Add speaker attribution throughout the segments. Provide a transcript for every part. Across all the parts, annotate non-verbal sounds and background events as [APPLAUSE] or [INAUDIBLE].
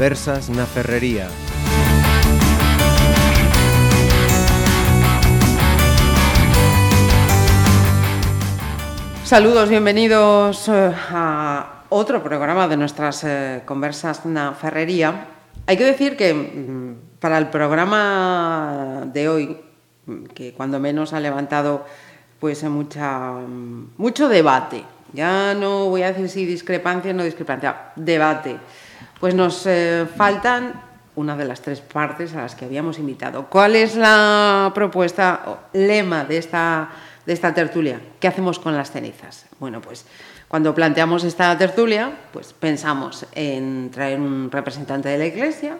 Speaker 1: Conversas na Ferrería.
Speaker 2: Saludos, bienvenidos eh, a otro programa de nuestras eh, conversas na Ferrería. Hay que decir que mm, para el programa de hoy, mm, que cuando menos ha levantado pues mucha, mm, mucho debate, ya no voy a decir si discrepancia o no discrepancia, debate. Pues nos eh, faltan una de las tres partes a las que habíamos invitado. ¿Cuál es la propuesta o lema de esta, de esta tertulia? ¿Qué hacemos con las cenizas? Bueno, pues cuando planteamos esta tertulia, pues pensamos en traer un representante de la Iglesia,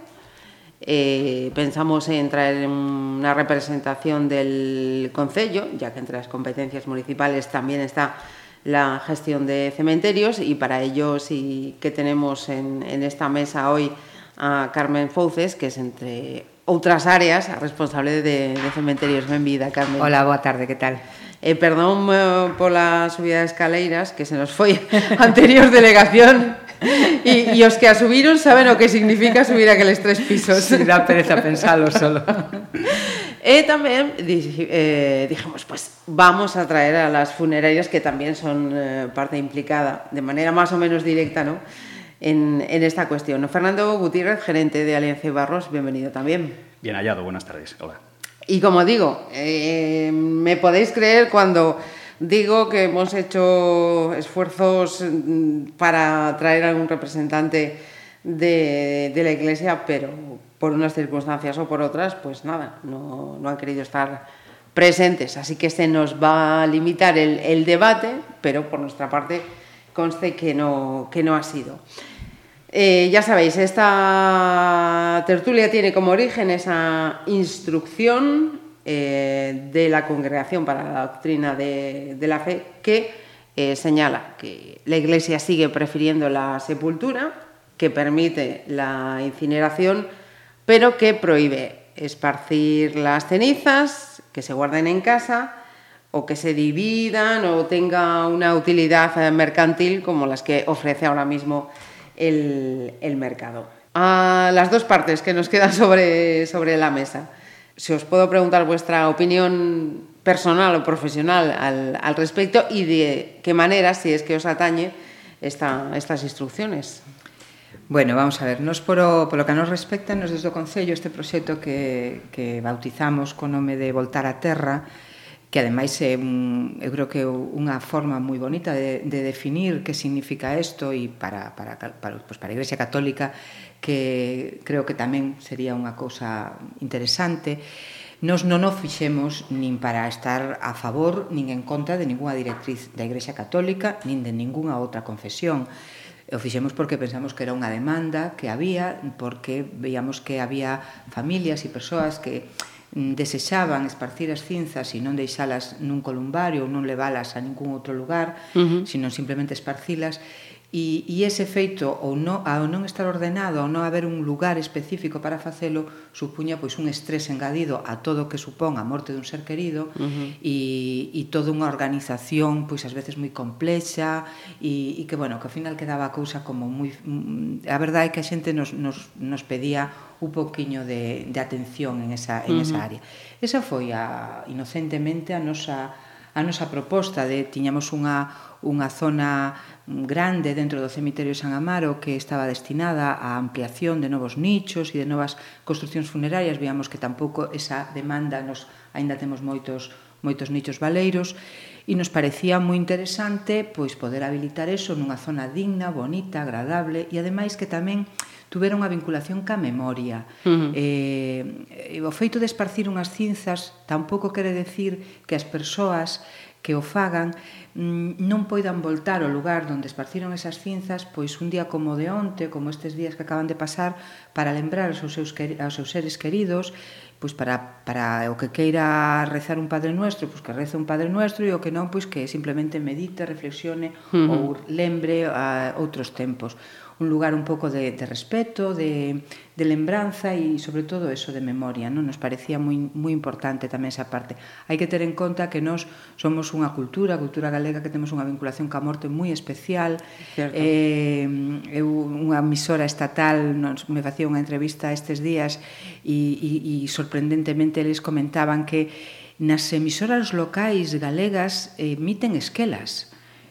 Speaker 2: eh, pensamos en traer una representación del Concello, ya que entre las competencias municipales también está la gestión de cementerios y para ello sí que tenemos en, en esta mesa hoy a Carmen Fouces, que es entre outras áreas responsable de, de cementerios. Benvida, Carmen.
Speaker 3: Hola, boa tarde, que tal?
Speaker 2: Eh, perdón eh, pola subida de escaleiras, que se nos foi [LAUGHS] anterior delegación e, e os que a subiron saben o que significa subir aqueles tres pisos.
Speaker 3: Sí, dá pereza pensalo solo. [LAUGHS]
Speaker 2: E tamén eh, dijimos, pues vamos a traer a las funerarias que también son eh, parte implicada de manera más o menos directa ¿no? en, en esta cuestión. Fernando Gutiérrez, gerente de Alianza Barros, bienvenido también.
Speaker 4: Bien hallado, buenas tardes. Hola.
Speaker 2: Y como digo, eh, me podéis creer cuando digo que hemos hecho esfuerzos mm, para traer a algún representante de, la Iglesia, pero por unas circunstancias o por otras, pues nada, no, han querido estar presentes. Así que se nos va a limitar el, debate, pero por nuestra parte conste que no, que no ha sido. Eh, ya sabéis, esta tertulia tiene como origen esa instrucción eh, de la Congregación para la Doctrina de, de la Fe que eh, señala que la Iglesia sigue prefiriendo la sepultura, que permite la incineración, pero que prohíbe esparcir las cenizas, que se guarden en casa o que se dividan o tenga una utilidad mercantil como las que ofrece ahora mismo el, el mercado. A las dos partes que nos quedan sobre, sobre la mesa. Si os puedo preguntar vuestra opinión personal o profesional al, al respecto y de qué manera, si es que os atañe, esta, estas instrucciones.
Speaker 3: Bueno, vamos a ver, nos polo, polo que nos respecta, nos desde o Concello este proxecto que, que bautizamos co nome de Voltar a Terra, que ademais é un, eu creo que unha forma moi bonita de, de definir que significa isto e para, para, para, pues para a Iglesia Católica que creo que tamén sería unha cousa interesante. Nos non o fixemos nin para estar a favor nin en contra de ninguna directriz da Igrexa Católica nin de ningunha outra confesión E o fixemos porque pensamos que era unha demanda que había, porque veíamos que había familias e persoas que mm, desexaban esparcir as cinzas e non deixalas nun columbario ou non leválas a ningún outro lugar, uh -huh. sino simplemente esparcilas E, e ese feito ou non, ao non estar ordenado, ao non haber un lugar específico para facelo, supuña pois un estrés engadido a todo o que supón a morte dun ser querido uh -huh. e, e toda unha organización pois ás veces moi complexa e, e que, bueno, que ao final quedaba a cousa como moi... Mm, a verdade é que a xente nos, nos, nos pedía un poquinho de, de atención en esa, en uh -huh. esa área. Esa foi a, inocentemente a nosa a nosa proposta de tiñamos unha unha zona grande dentro do cemiterio de San Amaro que estaba destinada á ampliación de novos nichos e de novas construccións funerarias, víamos que tampouco esa demanda nos aínda temos moitos moitos nichos baleiros. E nos parecía moi interesante pois poder habilitar eso nunha zona digna, bonita, agradable e ademais que tamén tuvera unha vinculación ca memoria. Uh -huh. eh, o feito de esparcir unhas cinzas tampouco quere decir que as persoas que o fagan mm, non poidan voltar ao lugar onde esparciron esas cinzas pois un día como de onte, como estes días que acaban de pasar, para lembrar aos seus, aos seus seres queridos pois para, para o que queira rezar un Padre Nuestro, pois que reza un Padre Nuestro e o que non, pois que simplemente medite, reflexione uh -huh. ou lembre a outros tempos un lugar un pouco de, de respeto, de, de lembranza e sobre todo eso de memoria, non? Nos parecía moi moi importante tamén esa parte. Hai que ter en conta que nós somos unha cultura, a cultura galega que temos unha vinculación ca morte moi especial. Certo. Eh, eu unha emisora estatal nos me facía unha entrevista estes días e e e sorprendentemente eles comentaban que nas emisoras locais galegas eh, emiten esquelas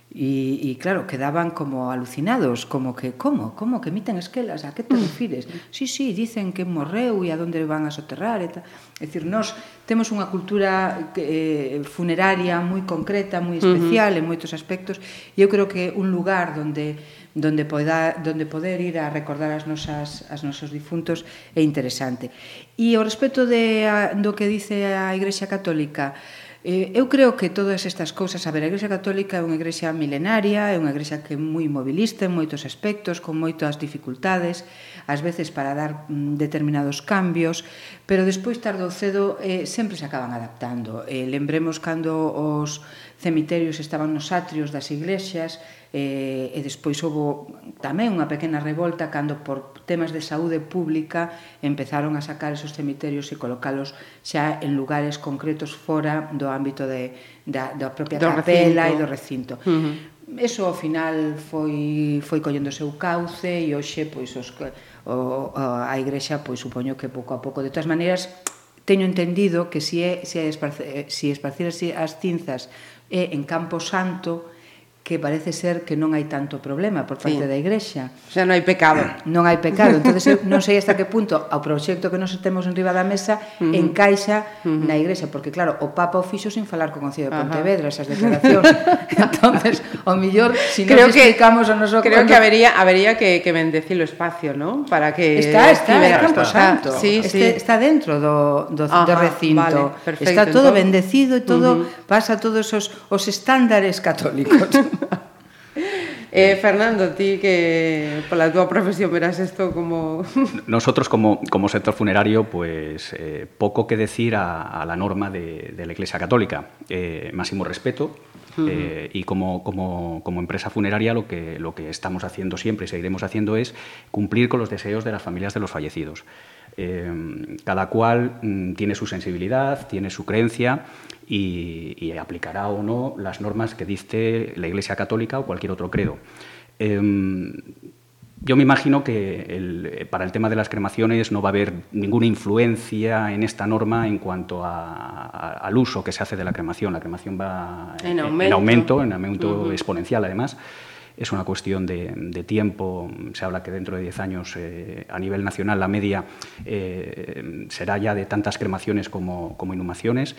Speaker 3: E, e claro, quedaban como alucinados, como que, como, como que emiten esquelas, a que te mm. refires? Sí, sí, dicen que morreu e a donde van a soterrar e tal. É dicir, nós temos unha cultura eh, funeraria moi concreta, moi especial uh -huh. en moitos aspectos, e eu creo que un lugar onde donde poda, donde poder ir a recordar as nosas as nosos difuntos é interesante. E ao respecto de a, do que dice a Igrexa Católica, Eh, eu creo que todas estas cousas, a ver, a Igrexa Católica é unha igrexa milenaria, é unha igrexa que é moi mobilista en moitos aspectos, con moitas dificultades, ás veces para dar mm, determinados cambios, pero despois tarde ou cedo eh, sempre se acaban adaptando. Eh, lembremos cando os cemiterios estaban nos atrios das iglesias, eh, e despois houve tamén unha pequena revolta cando por temas de saúde pública empezaron a sacar esos cemiterios e colocalos xa en lugares concretos fora do ámbito de, da, da propia do capela recinto. e do recinto. Uh -huh eso ao final foi foi collendo o seu cauce e hoxe pois os o, a igrexa pois supoño que pouco a pouco de todas maneiras teño entendido que si é, se si esparcir, eh, si esparcir as cinzas é en Campo Santo que parece ser que non hai tanto problema por parte sí. da Igrexa.
Speaker 2: O sea, non hai pecado. [CLEARS THROAT]
Speaker 3: Non hai pecado. Entonces eu non sei hasta que punto ao proxecto que nos temos en riba da mesa uh -huh. encaixa uh -huh. na Igrexa, porque claro, o Papa o fixo sin falar con o Concello de Pontevedra esas declaracións. [LAUGHS] entonces, o millor si creo nos que, explicamos o noso
Speaker 2: Creo cuando... que habería habería que que bendecir o espacio, ¿no? Para que
Speaker 3: Está, está, é está Campo Santo. Sí, este, sí. está dentro do do, Ajá, do recinto. Vale, perfecto, está todo entonces... bendecido e todo uh -huh. pasa todos os os estándares católicos. [LAUGHS] [LAUGHS]
Speaker 2: Eh, Fernando, ti que por la túa profesión verás esto como... [LAUGHS]
Speaker 1: Nosotros como, como sector funerario, pues eh, poco que decir a, a la norma de, de la Iglesia Católica. Eh, máximo respeto, y como, como, como, empresa funeraria lo que, lo que estamos haciendo siempre y seguiremos haciendo es cumplir con los deseos de las familias de los fallecidos. Eh, cada cual mm, tiene su sensibilidad, tiene su creencia y, y, aplicará o no las normas que dicte la Iglesia Católica o cualquier otro credo. Eh, yo me imagino que el, para el tema de las cremaciones no va a haber ninguna influencia en esta norma en cuanto a, a, al uso que se hace de la cremación. La cremación va
Speaker 2: en aumento,
Speaker 1: en aumento, en aumento uh -huh. exponencial además. Es una cuestión de, de, tiempo. Se habla que dentro de 10 años, eh, a nivel nacional, la media eh, será ya de tantas cremaciones como, como inhumaciones.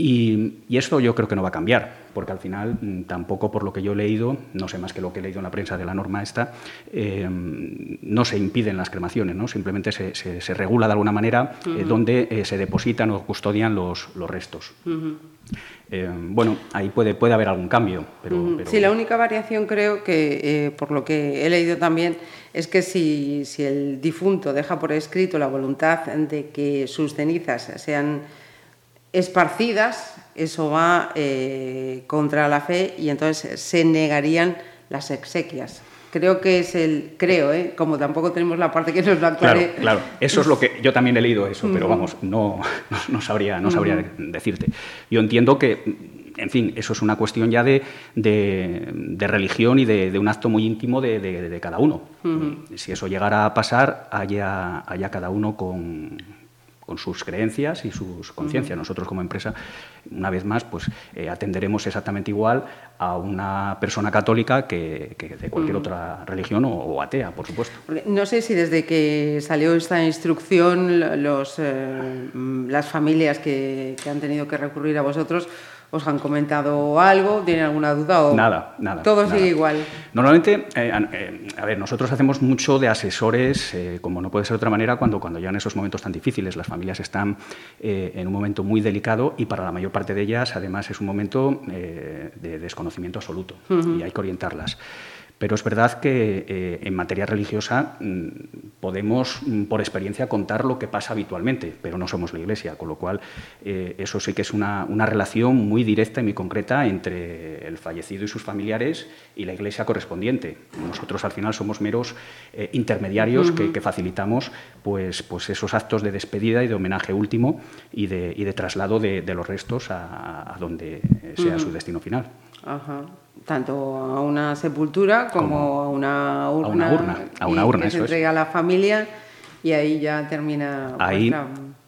Speaker 1: Y, y, esto yo creo que no va a cambiar, porque al final mm, tampoco por lo que yo he leído, no sé más que lo que he leído en la prensa de la norma esta, eh, no se impiden las cremaciones, ¿no? simplemente se, se, se regula de alguna manera uh -huh. eh, donde eh, se depositan o custodian los, los restos. Uh -huh. bueno, ahí puede, puede haber algún cambio. Pero...
Speaker 2: Sí, la única variación creo que, eh, por lo que he leído también, es que si, si el difunto deja por escrito la voluntad de que sus cenizas sean esparcidas, eso va eh, contra la fe y entonces se negarían las exequias. Creo que es el, creo, ¿eh? como tampoco tenemos la parte que nos lo aclare.
Speaker 1: Claro, claro, eso es lo que, yo también he leído eso, pero vamos, no, no, no sabría, no sabría decirte. Yo entiendo que, en fin, eso es una cuestión ya de, de, de religión y de, de, un acto muy íntimo de, de cada uno. Uh -huh. Si eso llegara a pasar, haya, haya cada uno con con sus creencias y sus conciencias. Nosotros como empresa, una vez más, pues eh, atenderemos exactamente igual a una persona católica que, que de cualquier uh -huh. otra religión o, o, atea, por supuesto.
Speaker 2: No sé si desde que salió esta instrucción los, eh, las familias que, que han tenido que recurrir a vosotros ¿Os han comentado algo? ¿Tienen alguna duda? O
Speaker 1: nada, nada.
Speaker 2: Todo
Speaker 1: nada.
Speaker 2: sigue igual.
Speaker 1: Normalmente, eh, eh, a ver, nosotros hacemos mucho de asesores, eh, como no puede ser de otra manera, cuando, cuando llegan esos momentos tan difíciles. Las familias están en un momento muy delicado y para la mayor parte de ellas, además, es un momento de desconocimiento absoluto uh -huh. y hay que orientarlas. Pero es verdad que eh, en materia religiosa mm, podemos, mm, por experiencia, contar lo que pasa habitualmente, pero no somos la Iglesia, con lo cual eh, eso sí que es una, relación muy directa y muy concreta entre el fallecido y sus familiares y la Iglesia correspondiente. Nosotros al final somos meros eh, intermediarios que, facilitamos pues, pues esos actos de despedida y de homenaje último y de, y de traslado de, los restos a, donde sea su destino final.
Speaker 2: Ajá tanto a una sepultura como, a una urna.
Speaker 1: A una urna, a una urna,
Speaker 2: que se entrega a la familia y ahí ya termina.
Speaker 1: Ahí,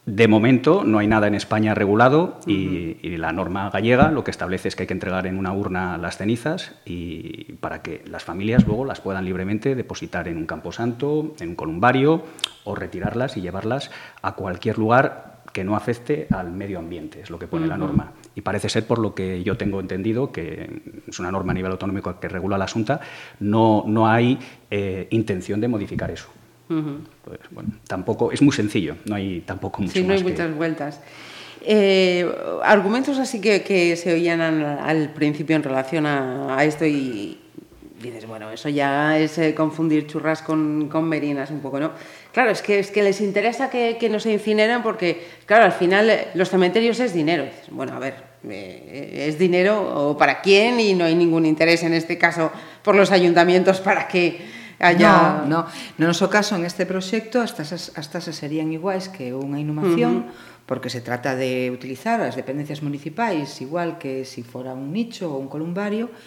Speaker 1: de momento, no hay nada en España regulado y, la norma gallega lo que establece es que hay que entregar en una urna las cenizas y para que las familias luego las puedan libremente depositar en un camposanto, en un columbario o retirarlas y llevarlas a cualquier lugar que no afecte al medio ambiente, es lo que pone la norma. Y parece ser, por lo que yo tengo entendido, que es una norma a nivel autonómico que regula la asunta, no, no hay eh, intención de modificar eso. pues, bueno, tampoco, es muy sencillo, no hay tampoco mucho
Speaker 2: Sí, no hay muchas vueltas. Eh, argumentos así que, que se oían al, principio en relación a, a, esto y dices, bueno, eso ya es eh, confundir churras con, con merinas un poco, ¿no? Claro, es que, es que les interesa que, que no se incineren porque, claro, al final eh, los cementerios es dinero. Bueno, a ver, eh, es dinero o para quién y no hay ningún interés en este caso por los ayuntamientos para que haya...
Speaker 3: No, no. No noso caso, en este proxecto, as tasas, as tasas serían iguais que unha inhumación, uh -huh. porque se trata de utilizar as dependencias municipais igual que si fora un nicho ou un columbario, e,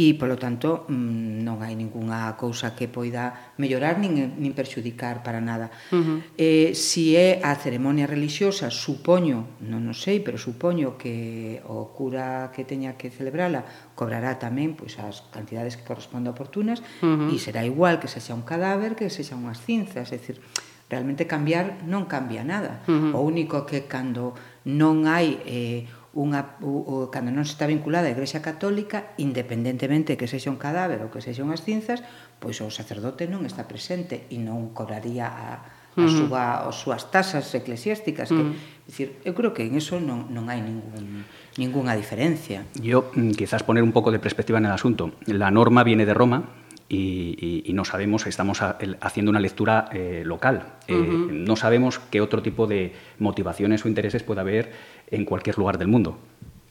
Speaker 3: e, polo tanto, mm, non hai ningunha cousa que poida mellorar nin, nin perxudicar para nada. Uh -huh. eh, si é a ceremonia religiosa, supoño, non o sei, pero supoño que o cura que teña que celebrala cobrará tamén pois, as cantidades que corresponda oportunas uh -huh. e será igual que sexa un cadáver, que sexa unhas cinzas, é dicir, realmente cambiar non cambia nada. Uh -huh. O único que cando non hai... Eh, unha, o, o, cando non se está vinculada á Igrexa Católica, independentemente que sexa un cadáver ou que sexa unhas cinzas, pois o sacerdote non está presente e non cobraría a, a súa, as súas tasas eclesiásticas. Que, mm. decir, eu creo que en eso non, non hai ningún, ninguna diferencia.
Speaker 1: Yo mm, quizás poner un pouco de perspectiva en el asunto. La norma viene de Roma, y, y, y, no sabemos, estamos a, el, haciendo una lectura eh, local. Eh, uh -huh. No sabemos qué otro tipo de motivaciones o intereses puede haber en cualquier lugar del mundo.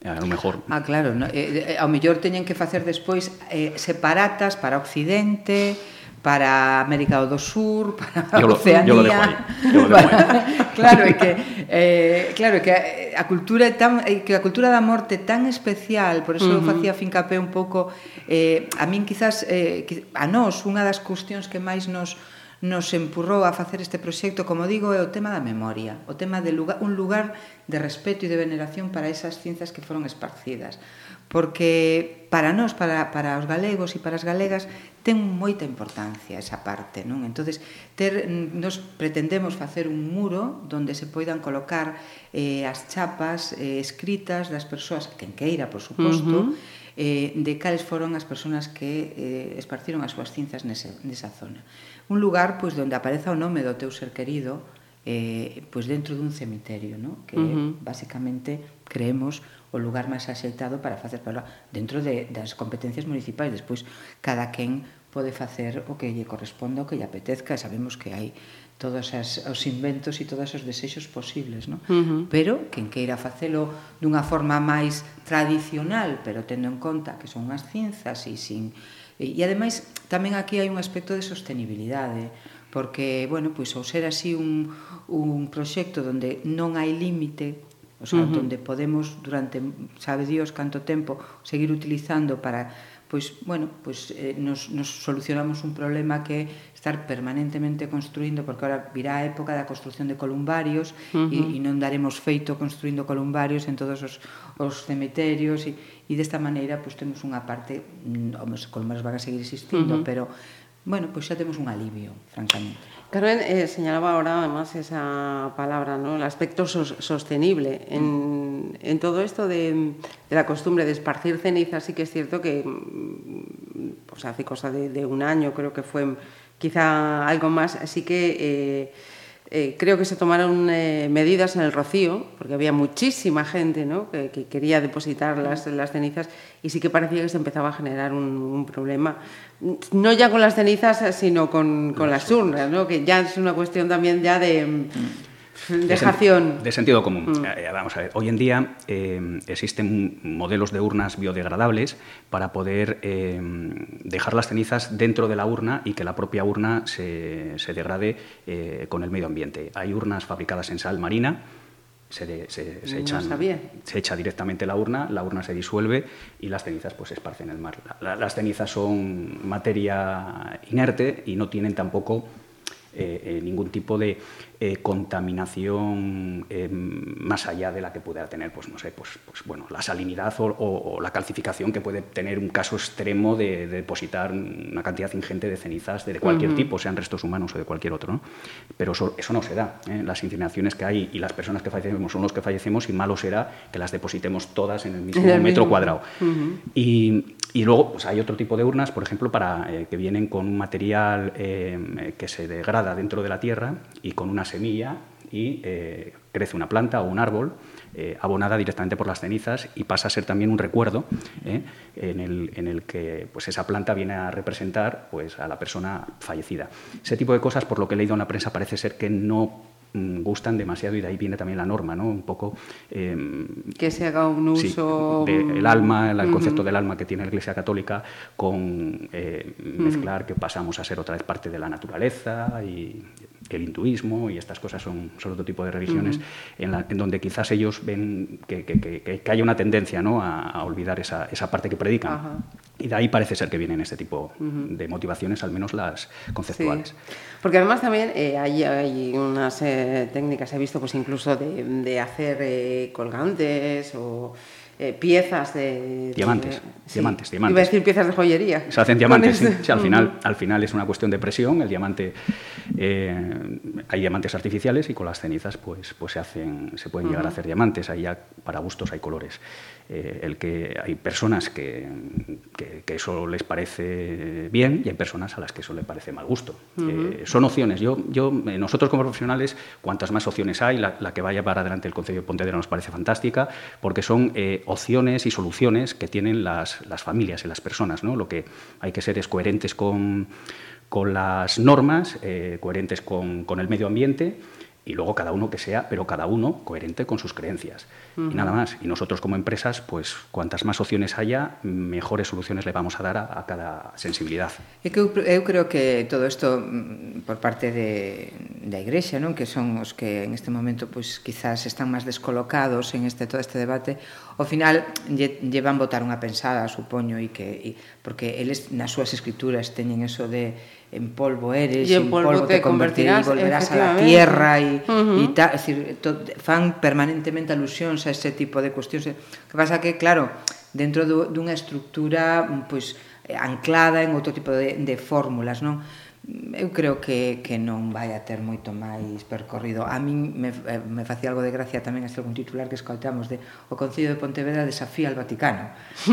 Speaker 1: A lo mejor...
Speaker 3: Ah, claro. No, eh, eh, ao mellor teñen que facer despois eh, separatas para Occidente, para América do Sur, para
Speaker 1: yo
Speaker 3: Oceanía.
Speaker 1: Yo lo dejo ahí. Yo lo [LAUGHS] dejo ahí. [LAUGHS]
Speaker 3: claro, é que eh, claro que eh, a cultura é tan eh, que a cultura da morte é tan especial, por eso uh -huh. eu facía fincapé un pouco eh, a min quizás eh, a nós unha das cuestións que máis nos nos empurrou a facer este proxecto, como digo, é o tema da memoria, o tema de lugar, un lugar de respeto e de veneración para esas cinzas que foron esparcidas porque para nós, para, para os galegos e para as galegas ten moita importancia esa parte, non? Entonces, ter nos pretendemos facer un muro onde se poidan colocar eh as chapas eh, escritas das persoas que queira, por suposto, uh -huh. eh de cales foron as persoas que eh esparciron as súas cinzas nese, nesa zona. Un lugar pois onde apareza o nome do teu ser querido, eh, pois dentro dun cemiterio, ¿no? que uh -huh. basicamente creemos o lugar máis axeitado para facer pola dentro de, das competencias municipais. Despois, cada quen pode facer o que lle corresponda, o que lle apetezca, e sabemos que hai todos as, os inventos e todos os desexos posibles, no? uh -huh. pero quen queira facelo dunha forma máis tradicional, pero tendo en conta que son unhas cinzas e sin... E, e ademais, tamén aquí hai un aspecto de sostenibilidade, porque, bueno, pois ao ser así un, un proxecto onde non hai límite, o sea, uh -huh. onde podemos durante, sabe Dios, canto tempo seguir utilizando para pois, bueno, pois, eh, nos, nos solucionamos un problema que é estar permanentemente construindo, porque ahora virá a época da construción de columbarios uh -huh. e, e non daremos feito construindo columbarios en todos os, os cemeterios e, e desta maneira pois, temos unha parte, os columbarios van a seguir existindo, uh -huh. pero bueno, pois xa temos un alivio, francamente.
Speaker 2: Carmen eh, señalaba ahora además esa palabra, ¿no? el aspecto sos sostenible. En, todo esto de, la costumbre de esparcir cenizas, sí que es cierto que pues hace cosa de, de un año, creo que fue quizá algo más, así que eh, eh, creo que se tomaron eh, medidas en el Rocío, porque había muchísima gente ¿no? que, que, quería depositar las, las, cenizas y sí que parecía que se empezaba a generar un, un problema, no ya con las cenizas, sino con, con las urnas, ¿no? que ya es una cuestión también ya de... Dejación.
Speaker 1: De, sentido común. Mm. Eh, vamos a ver, hoy en día eh, existen modelos de urnas biodegradables para poder eh, dejar las cenizas dentro de la urna y que la propia urna se, se degrade eh, con el medio ambiente. Hay urnas fabricadas en sal marina. Se, de, se, se, echan,
Speaker 2: no
Speaker 1: se, echa directamente la urna, la urna se disuelve y las cenizas pues se esparcen en el mar. La, la, las cenizas son materia inerte y no tienen tampoco eh, eh, ningún tipo de eh, contaminación más allá de la que pueda tener, pues no sé, pues, pues bueno, la salinidad o, o, o, la calcificación que puede tener un caso extremo de, de depositar una cantidad ingente de cenizas de cualquier uh -huh. tipo, sean restos humanos o de cualquier otro, ¿no? Pero eso, eso no se da. Las incineraciones que hay y las personas que fallecemos son los que fallecemos y malo será que las depositemos todas en el mismo metro cuadrado. Uh -huh. y, y luego pues, hay otro tipo de urnas, por ejemplo, para, eh, que vienen con un material eh, que se degrada dentro de la tierra y con una semilla y eh, crece una planta o un árbol abonada directamente por las cenizas y pasa a ser también un recuerdo en, el, en, el, que pues, esa planta viene a representar pues, a la persona fallecida. Ese tipo de cosas, por lo que he leído en la prensa, parece ser que no gustan demasiado y de ahí viene también la norma, ¿no? Un poco...
Speaker 2: Eh, que se haga un uso...
Speaker 1: Sí, de, el alma, el uh -huh. concepto del alma que tiene la Iglesia Católica con eh, mezclar uh -huh. que pasamos a ser otra vez parte de la naturaleza y el hinduismo y estas cosas son, son otro tipo de religiones uh -huh. en, la, en, donde quizás ellos ven que, que, que, que, hay una tendencia ¿no? a, a olvidar esa, esa parte que predican. -huh. Y de ahí parece ser que vienen este tipo uh -huh. de motivaciones, al menos las conceptuales. Sí.
Speaker 2: Porque además también eh, hay, hay, unas eh, técnicas, he visto pues incluso de, de hacer eh, colgantes o eh, piezas de...
Speaker 1: Diamantes, de, sí. diamantes, diamantes.
Speaker 2: Iba a decir piezas de joyería.
Speaker 1: Se hacen diamantes, sí. sí al, final, al final es una cuestión de presión, el diamante... Eh, hay diamantes artificiales y con las cenizas pues, pues se, hacen, se pueden uh -huh. llegar a hacer diamantes, ahí ya para gustos hay colores. Eh, el que hay personas que, que, que, eso les parece bien y hay personas a las que eso les parece mal gusto. Uh -huh. eh, son opciones. Yo, yo, eh, nosotros como profesionales, cuantas más opciones hay, la, la que vaya para adelante el Consejo de Pontevedra nos parece fantástica, porque son eh, opciones y soluciones que tienen las, las familias y las personas. ¿no? Lo que hay que ser es coherentes con, con las normas, coherentes con, con el medio ambiente y luego cada uno que sea, pero cada uno coherente con sus creencias. Uh -huh. Y nada más. Y nosotros como empresas, pues cuantas más opciones haya, mejores soluciones le vamos a dar a, a cada sensibilidad.
Speaker 3: E que eu, eu creo que todo isto mm, por parte de, da Igrexa, non? que son os que en este momento pues, quizás están máis descolocados en este todo este debate, ao final lle, lle van botar unha pensada, supoño, e que, e, porque eles nas súas escrituras teñen eso de en polvo eres,
Speaker 2: y en polvo, polvo te, te, convertirás,
Speaker 3: y volverás a la tierra y, uh -huh. y tal, es decir, to, fan permanentemente alusións a ese tipo de cuestións. Que pasa que, claro, dentro dunha estructura pois eh, anclada en outro tipo de, de fórmulas, non? eu creo que, que non vai a ter moito máis percorrido. A min me, eh, me facía algo de gracia tamén este algún titular que escoitamos de o Concello de Pontevedra desafía al Vaticano. [LAUGHS]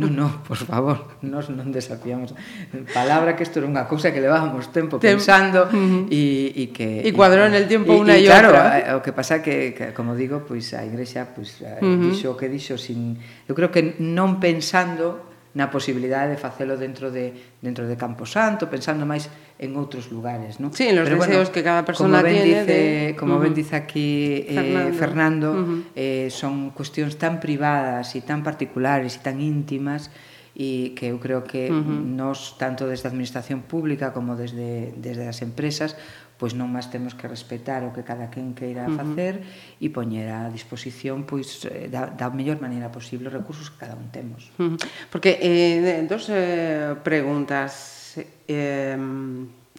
Speaker 3: non, non, por favor, nos non desafiamos. Palabra que isto era unha cousa que levábamos tempo Tem pensando e uh -huh. e que
Speaker 2: e cuadrou en el tiempo unha
Speaker 3: e
Speaker 2: claro,
Speaker 3: outra. Eh, o que pasa que, que como digo, pois pues, a Igrexa pois pues, eh, uh -huh. dixo o que dixo sin eu creo que non pensando na posibilidade de facelo dentro de dentro de Camposanto, pensando máis en outros lugares, non?
Speaker 2: Sí, en los Pero deseos bueno, que cada persona
Speaker 3: como
Speaker 2: ben
Speaker 3: tiene
Speaker 2: dice,
Speaker 3: de... como uh -huh. ben dice aquí eh, Fernando, Fernando uh -huh. eh, son cuestións tan privadas e tan particulares e tan íntimas e que eu creo que uh -huh. nos tanto desde a administración pública como desde desde as empresas pois non máis temos que respetar o que cada quen queira uh -huh. facer e poñer a disposición pois eh, da, da mellor maneira posible os recursos que cada un temos.
Speaker 2: Uh -huh. Porque eh, dos eh, preguntas eh,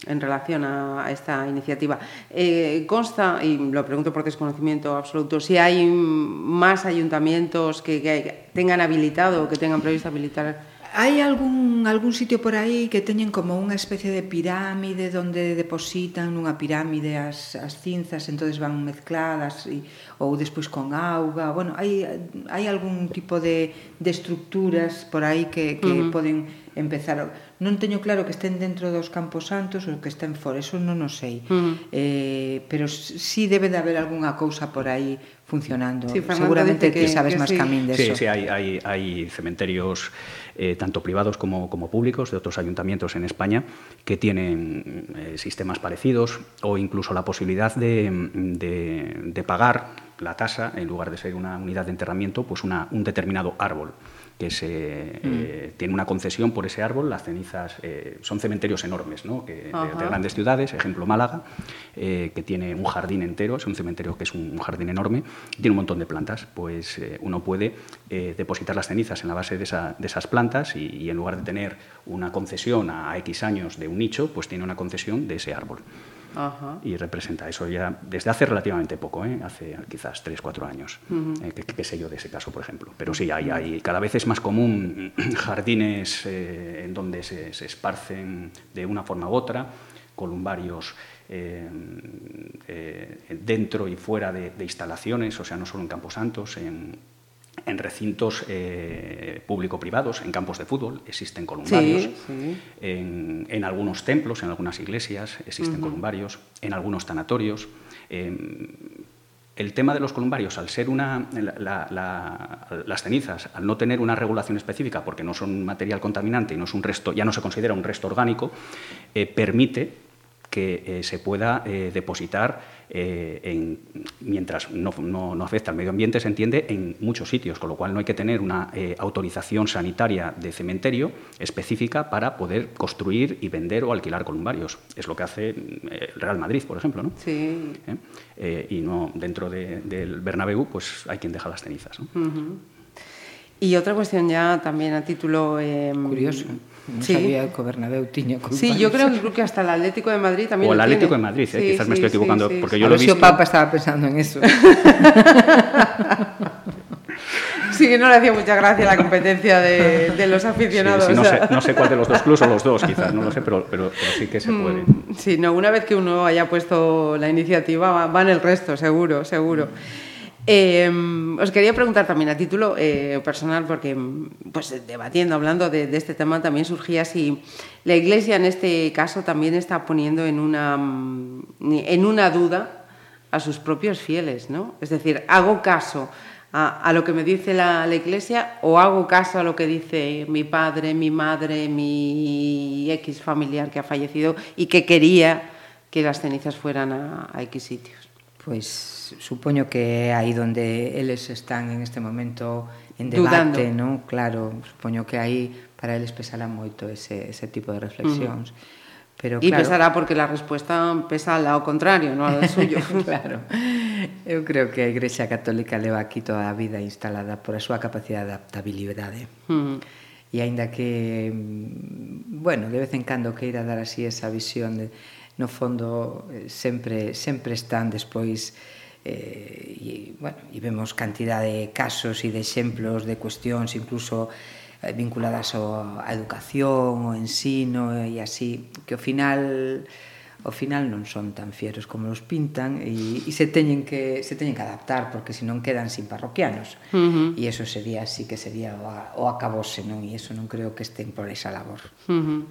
Speaker 2: en relación a, a esta iniciativa. Eh, consta, y lo pregunto por desconocimiento absoluto, si hay más ayuntamientos que, que tengan habilitado o que tengan previsto habilitar
Speaker 3: Hai algún, algún sitio por aí que teñen como unha especie de pirámide onde depositan nunha pirámide as, as cinzas, entonces van mezcladas e, ou despois con auga. Bueno, hai, hai algún tipo de, de estructuras por aí que, que uh -huh. poden empezar. Non teño claro que estén dentro dos campos santos ou que estén fora, eso non o sei. Uh -huh. eh, pero si sí debe de haber algunha cousa por aí funcionando sí, seguramente que, sabes que máis sí. camín de
Speaker 1: sí,
Speaker 3: eso
Speaker 1: sí, hai, hai, hai cementerios eh, tanto privados como, como públicos de otros ayuntamientos en España que tienen eh, sistemas parecidos o incluso la posibilidad de, de, de pagar la tasa, en lugar de ser una unidad de enterramiento, pues una, un determinado árbol que se, mm. eh, tiene una concesión por ese árbol. Las cenizas eh, son cementerios enormes, ¿no? que, de, de, grandes ciudades, ejemplo Málaga, eh, que tiene un jardín entero, es un cementerio que es un, jardín enorme, tiene un montón de plantas. Pues uno puede depositar las cenizas en la base de, esa, de esas plantas y, y, en lugar de tener una concesión a X años de un nicho, pues tiene una concesión de ese árbol. Ajá. y representa eso ya desde hace relativamente poco, ¿eh? hace quizás 3, 4 años, uh -huh. eh, que, sé yo de ese caso, por ejemplo. Pero sí, hay, hay cada vez es más común [CLEARS THROAT] jardines eh, en donde se, se, esparcen de una forma u otra, columbarios eh, eh, dentro y fuera de, de, instalaciones, o sea, no solo en Camposantos, en en recintos eh, público-privados, en campos de fútbol, existen columbarios. Sí, sí. En, en, algunos templos, en algunas iglesias, existen uh -huh. columbarios. En algunos tanatorios. Eh, el tema de los columbarios, al ser una, la, la, las cenizas, al no tener una regulación específica, porque no son material contaminante y no es un resto, ya no se considera un resto orgánico, eh, permite que eh, se pueda eh, depositar eh, en, mientras no, no, no, afecta al medio ambiente, se entiende, en muchos sitios, con lo cual no hay que tener una eh, autorización sanitaria de cementerio específica para poder construir y vender o alquilar columbarios. Es lo que hace eh, el Real Madrid, por ejemplo. ¿no?
Speaker 2: Sí.
Speaker 1: y no dentro de, del Bernabéu, pues hay quien deja las cenizas. ¿no?
Speaker 2: Uh -huh. Y otra cuestión ya también a título... Eh,
Speaker 3: Curioso. No sí. sabía que o Bernabéu tiña
Speaker 2: Sí, yo creo, creo que hasta el Atlético de Madrid también
Speaker 1: O el Atlético de Madrid, eh, sí, quizás sí, me estoy equivocando, porque yo
Speaker 3: a
Speaker 1: lo he visto...
Speaker 3: Papa estaba pensando en eso. [LAUGHS]
Speaker 2: sí, que no le hacía mucha gracia la competencia de, de los aficionados.
Speaker 1: Sí, sí, no, sé, no, sé, cuál de los dos clubes o los dos, quizás, no lo sé, pero, pero, pero sí que se mm, puede.
Speaker 2: Sí, no, una vez que uno haya puesto la iniciativa, va, va en el resto, seguro, seguro. Mm. Eh, os quería preguntar también a título eh, personal, porque pues debatiendo, hablando de, de, este tema, también surgía si la Iglesia en este caso también está poniendo en una, en una duda a sus propios fieles, ¿no? Es decir, hago caso a, a lo que me dice la, la, Iglesia o hago caso a lo que dice mi padre, mi madre, mi X familiar que ha fallecido y que quería que las cenizas fueran a, a X sitios.
Speaker 3: Pues supoño que é aí onde eles están en este momento en debate,
Speaker 2: Dudando.
Speaker 3: non? Claro, supoño que aí para eles pesará moito ese, ese tipo de reflexións. Uh -huh.
Speaker 2: Pero, claro, y pesará porque la respuesta pesa ao contrario, non ao suyo. [LAUGHS]
Speaker 3: claro. Eu creo que a Igrexa Católica leva aquí toda a vida instalada por a súa capacidade de adaptabilidade. Mm. E aínda que, bueno, de vez en cando queira dar así esa visión, de, no fondo eh, sempre sempre están despois eh, e, bueno, e vemos cantidad de casos e de exemplos de cuestións incluso eh, vinculadas ao, a educación, ao ensino e así, que ao final ao final non son tan fieros como os pintan e, e se teñen que se teñen que adaptar porque senón quedan sin parroquianos. Uh -huh. E eso sería así que sería o, o acabose, non? E eso non creo que estén por esa labor.
Speaker 2: Uh -huh.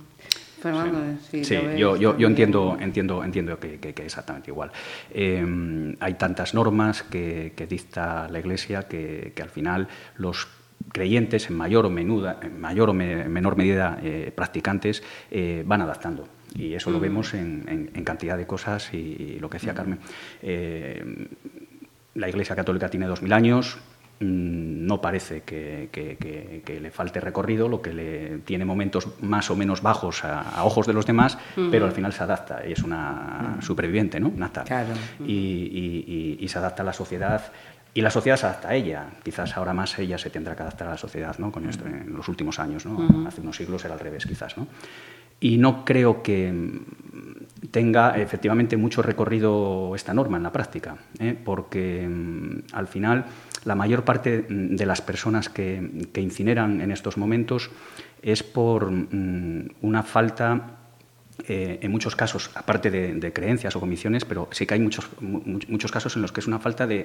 Speaker 2: Fernando,
Speaker 1: sí, sí yo, yo, yo, entiendo, entiendo, entiendo que, que, que exactamente igual. Eh, hay tantas normas que, que dicta la Iglesia que, al final los creyentes en mayor o, menuda, en mayor o me, menor medida eh, practicantes eh, van adaptando. Y eso mm. lo vemos en, en, en, cantidad de cosas y, y lo que decía mm. Carmen. Eh, la Iglesia Católica tiene dos mil años, Mm, no parece que, que, que, que, le falte recorrido, lo que le tiene momentos más o menos bajos a, a ojos de los demás, uh -huh. pero al final se adapta y es una uh -huh. superviviente, ¿no? Nata.
Speaker 3: Claro.
Speaker 1: Y, y, y, y, se adapta a la sociedad y la sociedad se adapta a ella. Quizás ahora más ella se tendrá que adaptar a la sociedad, ¿no? Con esto en los últimos años, ¿no? Uh -huh. Hace unos siglos era al revés, quizás, ¿no? Y no creo que tenga efectivamente mucho recorrido esta norma en la práctica, ¿eh? porque mm, al final la mayor parte de las personas que, incineran en estos momentos es por mm, una falta eh, en muchos casos, aparte de, creencias o convicciones, pero sí que hay muchos, muchos casos en los que es una falta de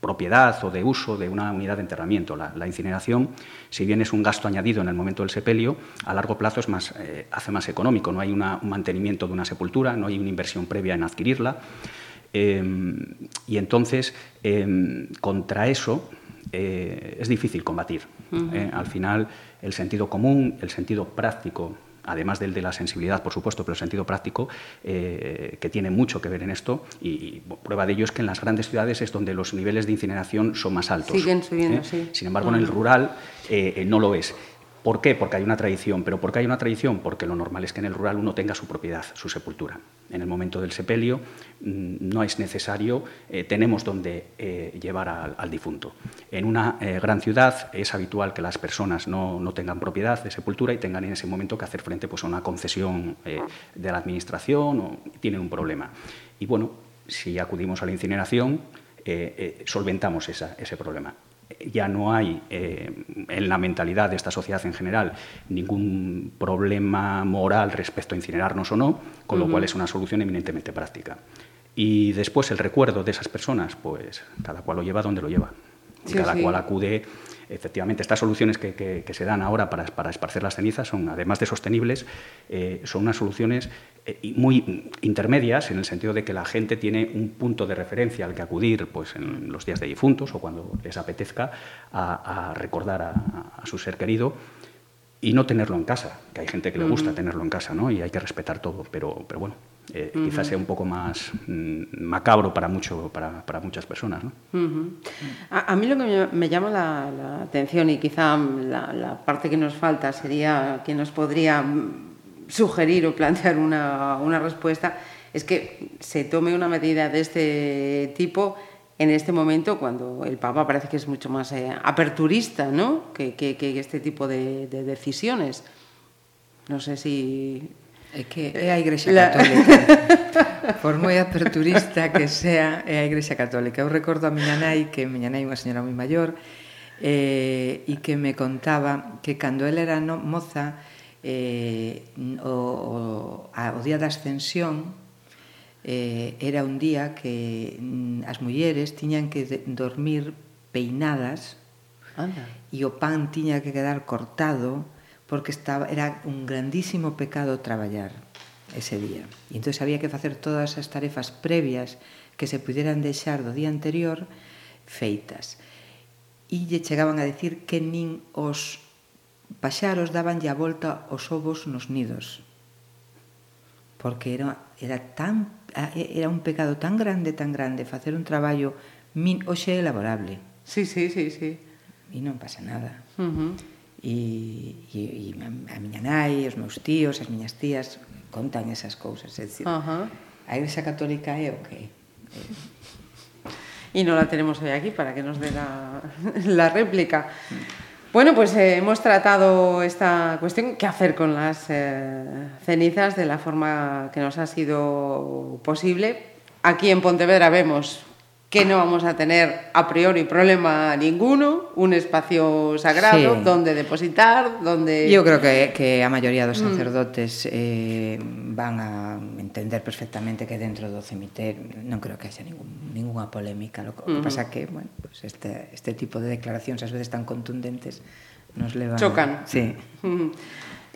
Speaker 1: propiedad o de uso de una unidad de enterramiento. La, incineración, si bien es un gasto añadido en el momento del sepelio, a largo plazo es más, eh, hace más económico. No hay un mantenimiento de una sepultura, no hay una inversión previa en adquirirla. Em, y entonces, em, contra eso eh, es difícil combatir. al final, el sentido común, el sentido práctico además del de la sensibilidad, por supuesto, pero el sentido práctico, eh, que tiene mucho que ver en esto. Y, prueba de ello es que en las grandes ciudades es donde los niveles de incineración son más altos.
Speaker 2: Siguen subiendo, ¿eh? sí.
Speaker 1: Sin embargo, en el rural eh, no lo es. ¿Por qué? Porque hay una tradición. ¿Pero por qué hay una tradición? Porque lo normal es que en el rural uno tenga su propiedad, su sepultura. En el momento del sepelio mm, no es necesario, eh, tenemos donde eh, llevar al, difunto. En una eh, gran ciudad es habitual que las personas no, tengan propiedad de sepultura y tengan en ese momento que hacer frente pues, a una concesión de la administración o tienen un problema. Y bueno, si acudimos a la incineración, solventamos ese problema ya no hay eh, en la mentalidad de esta sociedad en general ningún problema moral respecto a incinerarnos o no, con lo cual es una solución eminentemente práctica. Y después el recuerdo de esas personas, pues cada cual lo lleva donde lo lleva. Cada cual acude. Efectivamente, estas soluciones que, se dan ahora para, para, esparcer las cenizas son, además de sostenibles, eh, son unas soluciones eh, muy intermedias en el sentido de que la gente tiene un punto de referencia al que acudir pues, en los días de difuntos o cuando les apetezca a, recordar a, su ser querido y no tenerlo en casa, que hay gente que le gusta tenerlo en casa ¿no? y hay que respetar todo, pero, pero bueno, eh, quizás sea un poco más mm, macabro para, mucho, para, para muchas personas. ¿no?
Speaker 2: a, mí lo que me, llama la, atención y quizá la, parte que nos falta sería que nos podría sugerir o plantear una, una respuesta es que se tome una medida de este tipo en este momento cuando el Papa parece que es mucho más eh, aperturista ¿no? que, que, que, este tipo de, de decisiones. No sé si
Speaker 3: É que é eh, a Igrexa Católica. [LAUGHS] Por moi aperturista que sea, é a Igrexa Católica. Eu recordo a miña nai, que miña nai é unha señora moi maior, eh, e que me contaba que cando ela era no, moza, eh, o, o, a, o día da ascensión, eh, era un día que mm, as mulleres tiñan que de, dormir peinadas Anda. e o pan tiña que quedar cortado porque estaba, era un grandísimo pecado traballar ese día. E entón había que facer todas as tarefas previas que se pudieran deixar do día anterior feitas. E lle chegaban a decir que nin os paxaros daban a volta os ovos nos nidos. Porque era, era, tan, era un pecado tan grande, tan grande facer un traballo min, oxe elaborable.
Speaker 2: Sí, sí, sí, sí.
Speaker 3: E non pasa nada. Uh -huh. E, e, e a miña nai, os meus tíos, as miñas tías contan esas cousas, é dicir, uh -huh. a Igrexa Católica é o que
Speaker 2: Y no la tenemos hoy aquí para que nos dé la, [LAUGHS] la réplica. Bueno, pues eh, hemos tratado esta cuestión, qué hacer con las eh, cenizas de la forma que nos ha sido posible. Aquí en Pontevedra vemos que no vamos a tener a priori problema ninguno, un espacio sagrado sí. donde depositar, donde...
Speaker 3: Yo creo que, que a maioría dos mm. sacerdotes mm. eh, van a entender perfectamente que dentro do cemiterio non creo que haxa ningún, ninguna polémica. Lo que mm. pasa que, bueno, pues este, este tipo de declaracións ás veces tan contundentes nos levan...
Speaker 2: Chocan.
Speaker 3: Sí.
Speaker 2: Mm.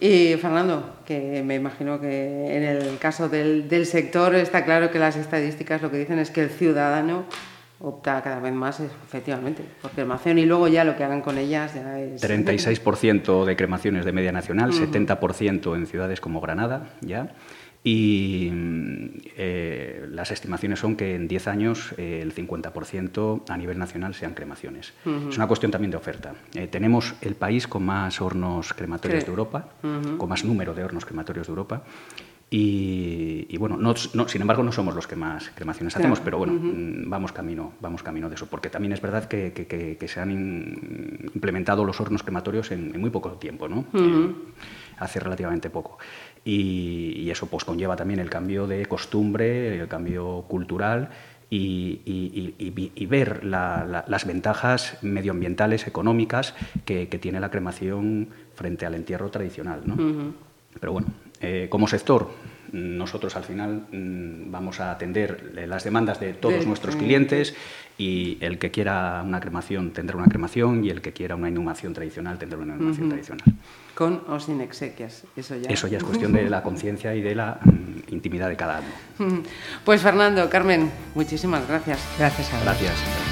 Speaker 2: Y Fernando, que me imagino que en el caso del, del, sector está claro que las estadísticas lo que dicen es que el ciudadano opta cada vez más efectivamente por cremación y luego ya lo que hagan con ellas ya es...
Speaker 1: 36% de cremaciones de media nacional, uh -huh. 70% en ciudades como Granada ya y eh, las estimaciones son que en 10 años eh, el 50% a nivel nacional sean cremaciones. Uh -huh. Es una cuestión también de oferta. Eh, tenemos el país con más hornos crematorios de Europa, uh -huh. con más número de hornos crematorios de Europa. Y, y bueno, no, no, sin embargo no somos los que más cremaciones claro. hacemos, pero bueno, uh -huh. vamos, camino, vamos camino de eso, porque también es verdad que, que, que, que se han in, implementado los hornos crematorios en, en muy poco tiempo, ¿no? hace relativamente poco. Y, y, eso pues conlleva también el cambio de costumbre, el cambio cultural y, y, y ver la, la, las ventajas medioambientales, económicas que, que, tiene la cremación frente al entierro tradicional. ¿no? Uh -huh. Pero bueno, eh, como sector, Nosotros al final mm, vamos a atender las demandas de todos nuestros clientes y el que quiera una cremación tendrá una cremación y el que quiera una inhumación tradicional tendrá una inhumación tradicional.
Speaker 2: Con o sin exequias, eso ya.
Speaker 1: Eso ya es cuestión de la conciencia y de la mm, intimidad de cada uno. [LAUGHS]
Speaker 2: Pues Fernando, Carmen, muchísimas gracias.
Speaker 3: Gracias a
Speaker 1: Gracias.